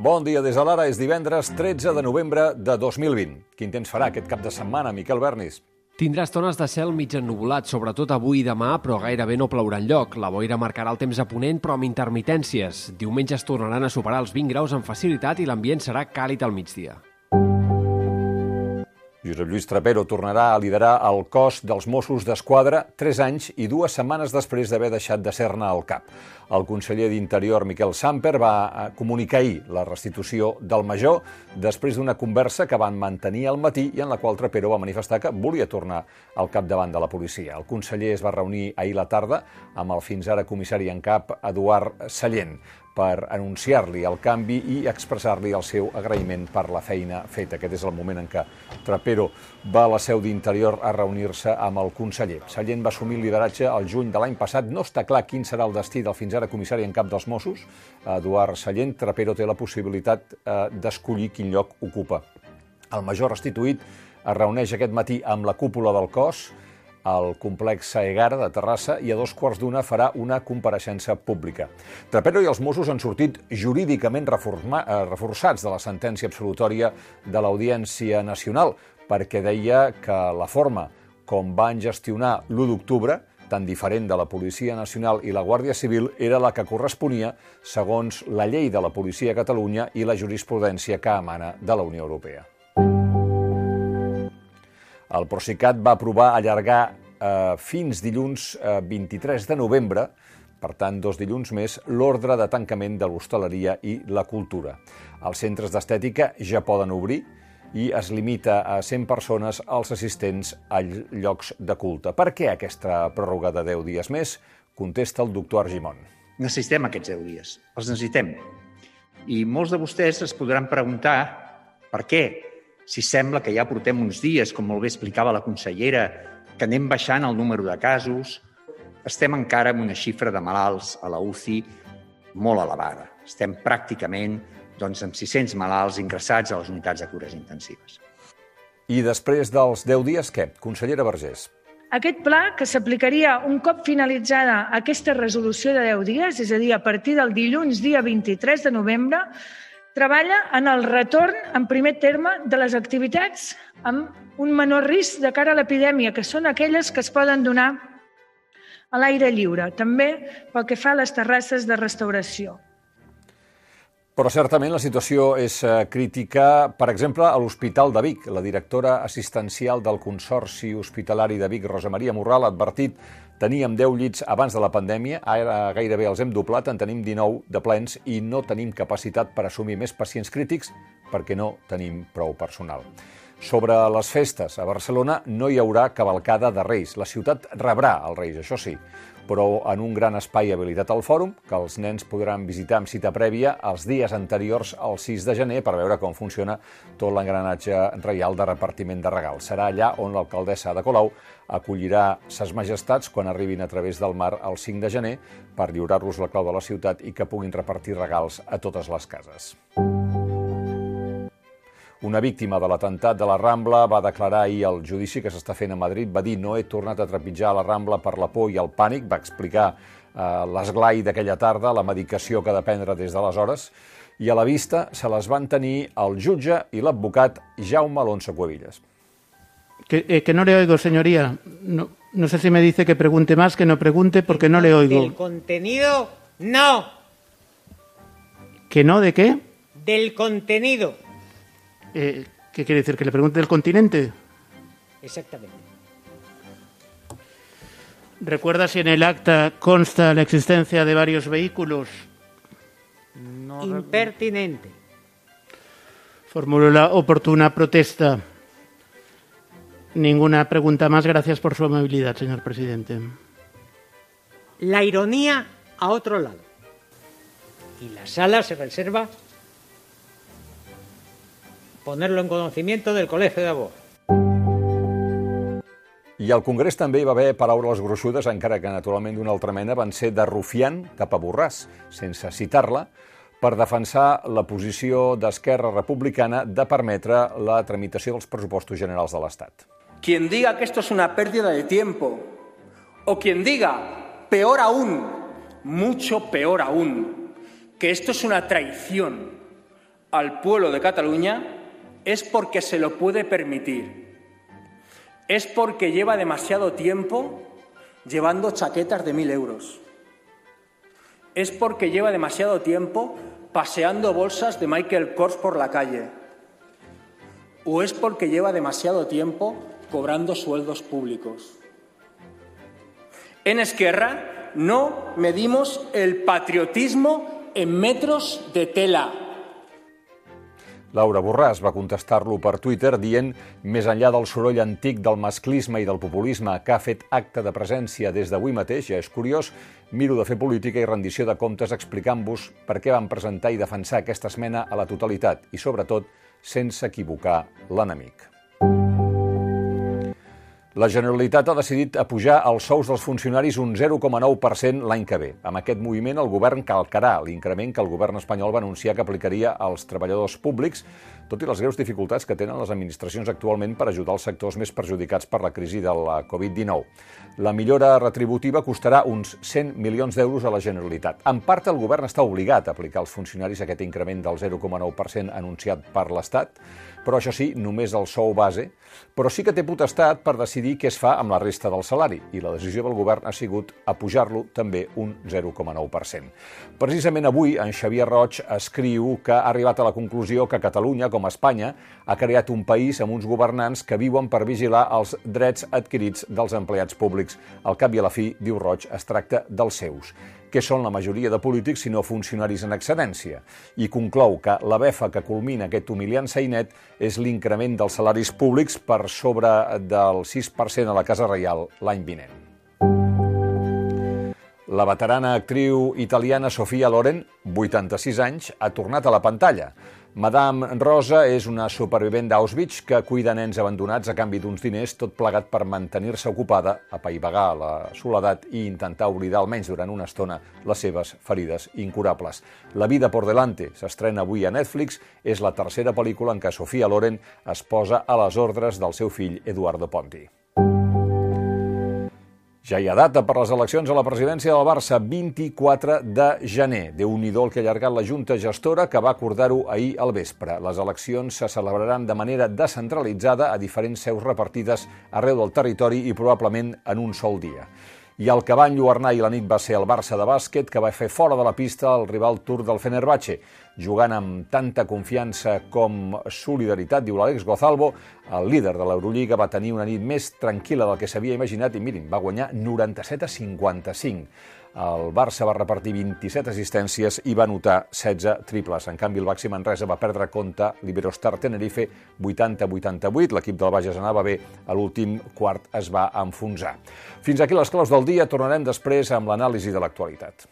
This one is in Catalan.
Bon dia des de l'ara, és divendres 13 de novembre de 2020. Quin temps farà aquest cap de setmana, Miquel Bernis? Tindrà estones de cel mig ennubulat, sobretot avui i demà, però gairebé no plourà enlloc. La boira marcarà el temps a ponent, però amb intermitències. Diumenge es tornaran a superar els 20 graus amb facilitat i l'ambient serà càlid al migdia. Josep Lluís Trapero tornarà a liderar el cos dels Mossos d'Esquadra tres anys i dues setmanes després d'haver deixat de ser-ne al cap. El conseller d'Interior, Miquel Samper, va eh, comunicar ahir la restitució del major després d'una conversa que van mantenir al matí i en la qual Trapero va manifestar que volia tornar al capdavant de la policia. El conseller es va reunir ahir la tarda amb el fins ara comissari en cap Eduard Sallent per anunciar-li el canvi i expressar-li el seu agraïment per la feina feta. Aquest és el moment en què Trapero va a la seu d'Interior a reunir-se amb el conseller. Sallent va assumir el lideratge el juny de l'any passat. No està clar quin serà el destí del fins ara comissari en cap dels Mossos. Eduard Sallent, Trapero té la possibilitat eh, d'escollir quin lloc ocupa. El major restituït es reuneix aquest matí amb la cúpula del cos, al complex Saegara de Terrassa i a dos quarts d'una farà una compareixença pública. Trapero i els Mossos han sortit jurídicament eh, reforçats de la sentència absolutòria de l'Audiència Nacional perquè deia que la forma com van gestionar l'1 d'octubre tan diferent de la Policia Nacional i la Guàrdia Civil era la que corresponia segons la llei de la Policia a Catalunya i la jurisprudència que emana de la Unió Europea. El Procicat va aprovar allargar eh, fins dilluns eh, 23 de novembre, per tant, dos dilluns més, l'ordre de tancament de l'hostaleria i la cultura. Els centres d'estètica ja poden obrir i es limita a 100 persones als assistents a llocs de culte. Per què aquesta pròrroga de 10 dies més? Contesta el doctor Argimon. Necessitem aquests 10 dies, els necessitem. I molts de vostès es podran preguntar per què si sembla que ja portem uns dies, com molt bé explicava la consellera, que anem baixant el número de casos, estem encara amb una xifra de malalts a la UCI molt elevada. Estem pràcticament doncs, amb 600 malalts ingressats a les unitats de cures intensives. I després dels 10 dies, què? Consellera Vergés. Aquest pla, que s'aplicaria un cop finalitzada aquesta resolució de 10 dies, és a dir, a partir del dilluns dia 23 de novembre, treballa en el retorn, en primer terme, de les activitats amb un menor risc de cara a l'epidèmia, que són aquelles que es poden donar a l'aire lliure, també pel que fa a les terrasses de restauració. Però certament la situació és eh, crítica, per exemple, a l'Hospital de Vic. La directora assistencial del Consorci Hospitalari de Vic, Rosa Maria Morral, ha advertit teníem 10 llits abans de la pandèmia, ara gairebé els hem doblat, en tenim 19 de plens i no tenim capacitat per assumir més pacients crítics perquè no tenim prou personal. Sobre les festes, a Barcelona no hi haurà cavalcada de Reis. La ciutat rebrà els Reis, això sí, però en un gran espai habilitat al fòrum que els nens podran visitar amb cita prèvia els dies anteriors al 6 de gener per veure com funciona tot l'engranatge reial de repartiment de regals. Serà allà on l'alcaldessa de Colau acollirà ses majestats quan arribin a través del mar el 5 de gener per lliurar-los la clau de la ciutat i que puguin repartir regals a totes les cases. Una víctima de l'atemptat de la Rambla va declarar ahir al judici que s'està fent a Madrid. Va dir no he tornat a trepitjar la Rambla per la por i el pànic. Va explicar eh, l'esglai d'aquella tarda, la medicació que ha de prendre des d'aleshores. I a la vista se les van tenir el jutge i l'advocat Jaume Alonso Cuevillas. Que, eh, que no le oigo, señoría. No, no sé si me dice que pregunte más, que no pregunte, porque no le oigo. Del contenido, no. ¿Que no? ¿De qué? Del contenido. Eh, ¿Qué quiere decir? ¿Que le pregunte del continente? Exactamente. ¿Recuerda si en el acta consta la existencia de varios vehículos? Impertinente. Formulo la oportuna protesta. Ninguna pregunta más. Gracias por su amabilidad, señor presidente. La ironía a otro lado. Y la sala se reserva ponerlo en conocimiento del Colegio de Abogados. I al Congrés també hi va haver paraules gruixudes, encara que naturalment d'una altra mena van ser de Rufián cap a Borràs, sense citar-la, per defensar la posició d'Esquerra Republicana de permetre la tramitació dels pressupostos generals de l'Estat. Quien diga que esto es una pérdida de tiempo, o quien diga, peor aún, mucho peor aún, que esto es una traición al pueblo de Cataluña es porque se lo puede permitir. Es porque lleva demasiado tiempo llevando chaquetas de mil euros. Es porque lleva demasiado tiempo paseando bolsas de Michael Kors por la calle. O es porque lleva demasiado tiempo cobrando sueldos públicos. En Esquerra no medimos el patriotismo en metros de tela. Laura Borràs va contestar-lo per Twitter dient més enllà del soroll antic del masclisme i del populisme que ha fet acte de presència des d'avui mateix, ja és curiós, miro de fer política i rendició de comptes explicant-vos per què van presentar i defensar aquesta esmena a la totalitat i, sobretot, sense equivocar l'enemic. La Generalitat ha decidit apujar els sous dels funcionaris un 0,9% l'any que ve. Amb aquest moviment, el govern calcarà l'increment que el govern espanyol va anunciar que aplicaria als treballadors públics, tot i les greus dificultats que tenen les administracions actualment per ajudar els sectors més perjudicats per la crisi de la Covid-19. La millora retributiva costarà uns 100 milions d'euros a la Generalitat. En part, el govern està obligat a aplicar als funcionaris aquest increment del 0,9% anunciat per l'Estat, però això sí, només el sou base, però sí que té potestat per decidir què es fa amb la resta del salari, i la decisió del govern ha sigut apujar-lo també un 0,9%. Precisament avui, en Xavier Roig escriu que ha arribat a la conclusió que Catalunya, com Espanya, ha creat un país amb uns governants que viuen per vigilar els drets adquirits dels empleats públics. Al cap i a la fi, diu Roig, es tracta dels seus que són la majoria de polítics, sinó funcionaris en excedència, i conclou que la befa que culmina aquest humiliant sainet és l'increment dels salaris públics per sobre del 6% a la Casa Reial l'any vinent. La veterana actriu italiana Sofia Loren, 86 anys, ha tornat a la pantalla. Madame Rosa és una supervivent d'Auschwitz que cuida nens abandonats a canvi d'uns diners, tot plegat per mantenir-se ocupada, apaivagar la soledat i intentar oblidar almenys durant una estona les seves ferides incurables. La vida por delante s'estrena avui a Netflix, és la tercera pel·lícula en què Sofia Loren es posa a les ordres del seu fill Eduardo Ponti. Ja hi ha data per les eleccions a la presidència del Barça, 24 de gener. déu nhi el que ha allargat la Junta Gestora, que va acordar-ho ahir al vespre. Les eleccions se celebraran de manera descentralitzada a diferents seus repartides arreu del territori i probablement en un sol dia. I el que va enlluernar i la nit va ser el Barça de bàsquet, que va fer fora de la pista el rival turc del Fenerbahce. Jugant amb tanta confiança com solidaritat, diu l'Àlex Gozalvo, el líder de l'Eurolliga va tenir una nit més tranquil·la del que s'havia imaginat i mirin, va guanyar 97 a 55. El Barça va repartir 27 assistències i va anotar 16 triples. En canvi, el Baxi Manresa va perdre compte l'Iberostar Tenerife 80-88. L'equip del Bages anava bé, a l'últim quart es va enfonsar. Fins aquí les claus del dia. Tornarem després amb l'anàlisi de l'actualitat.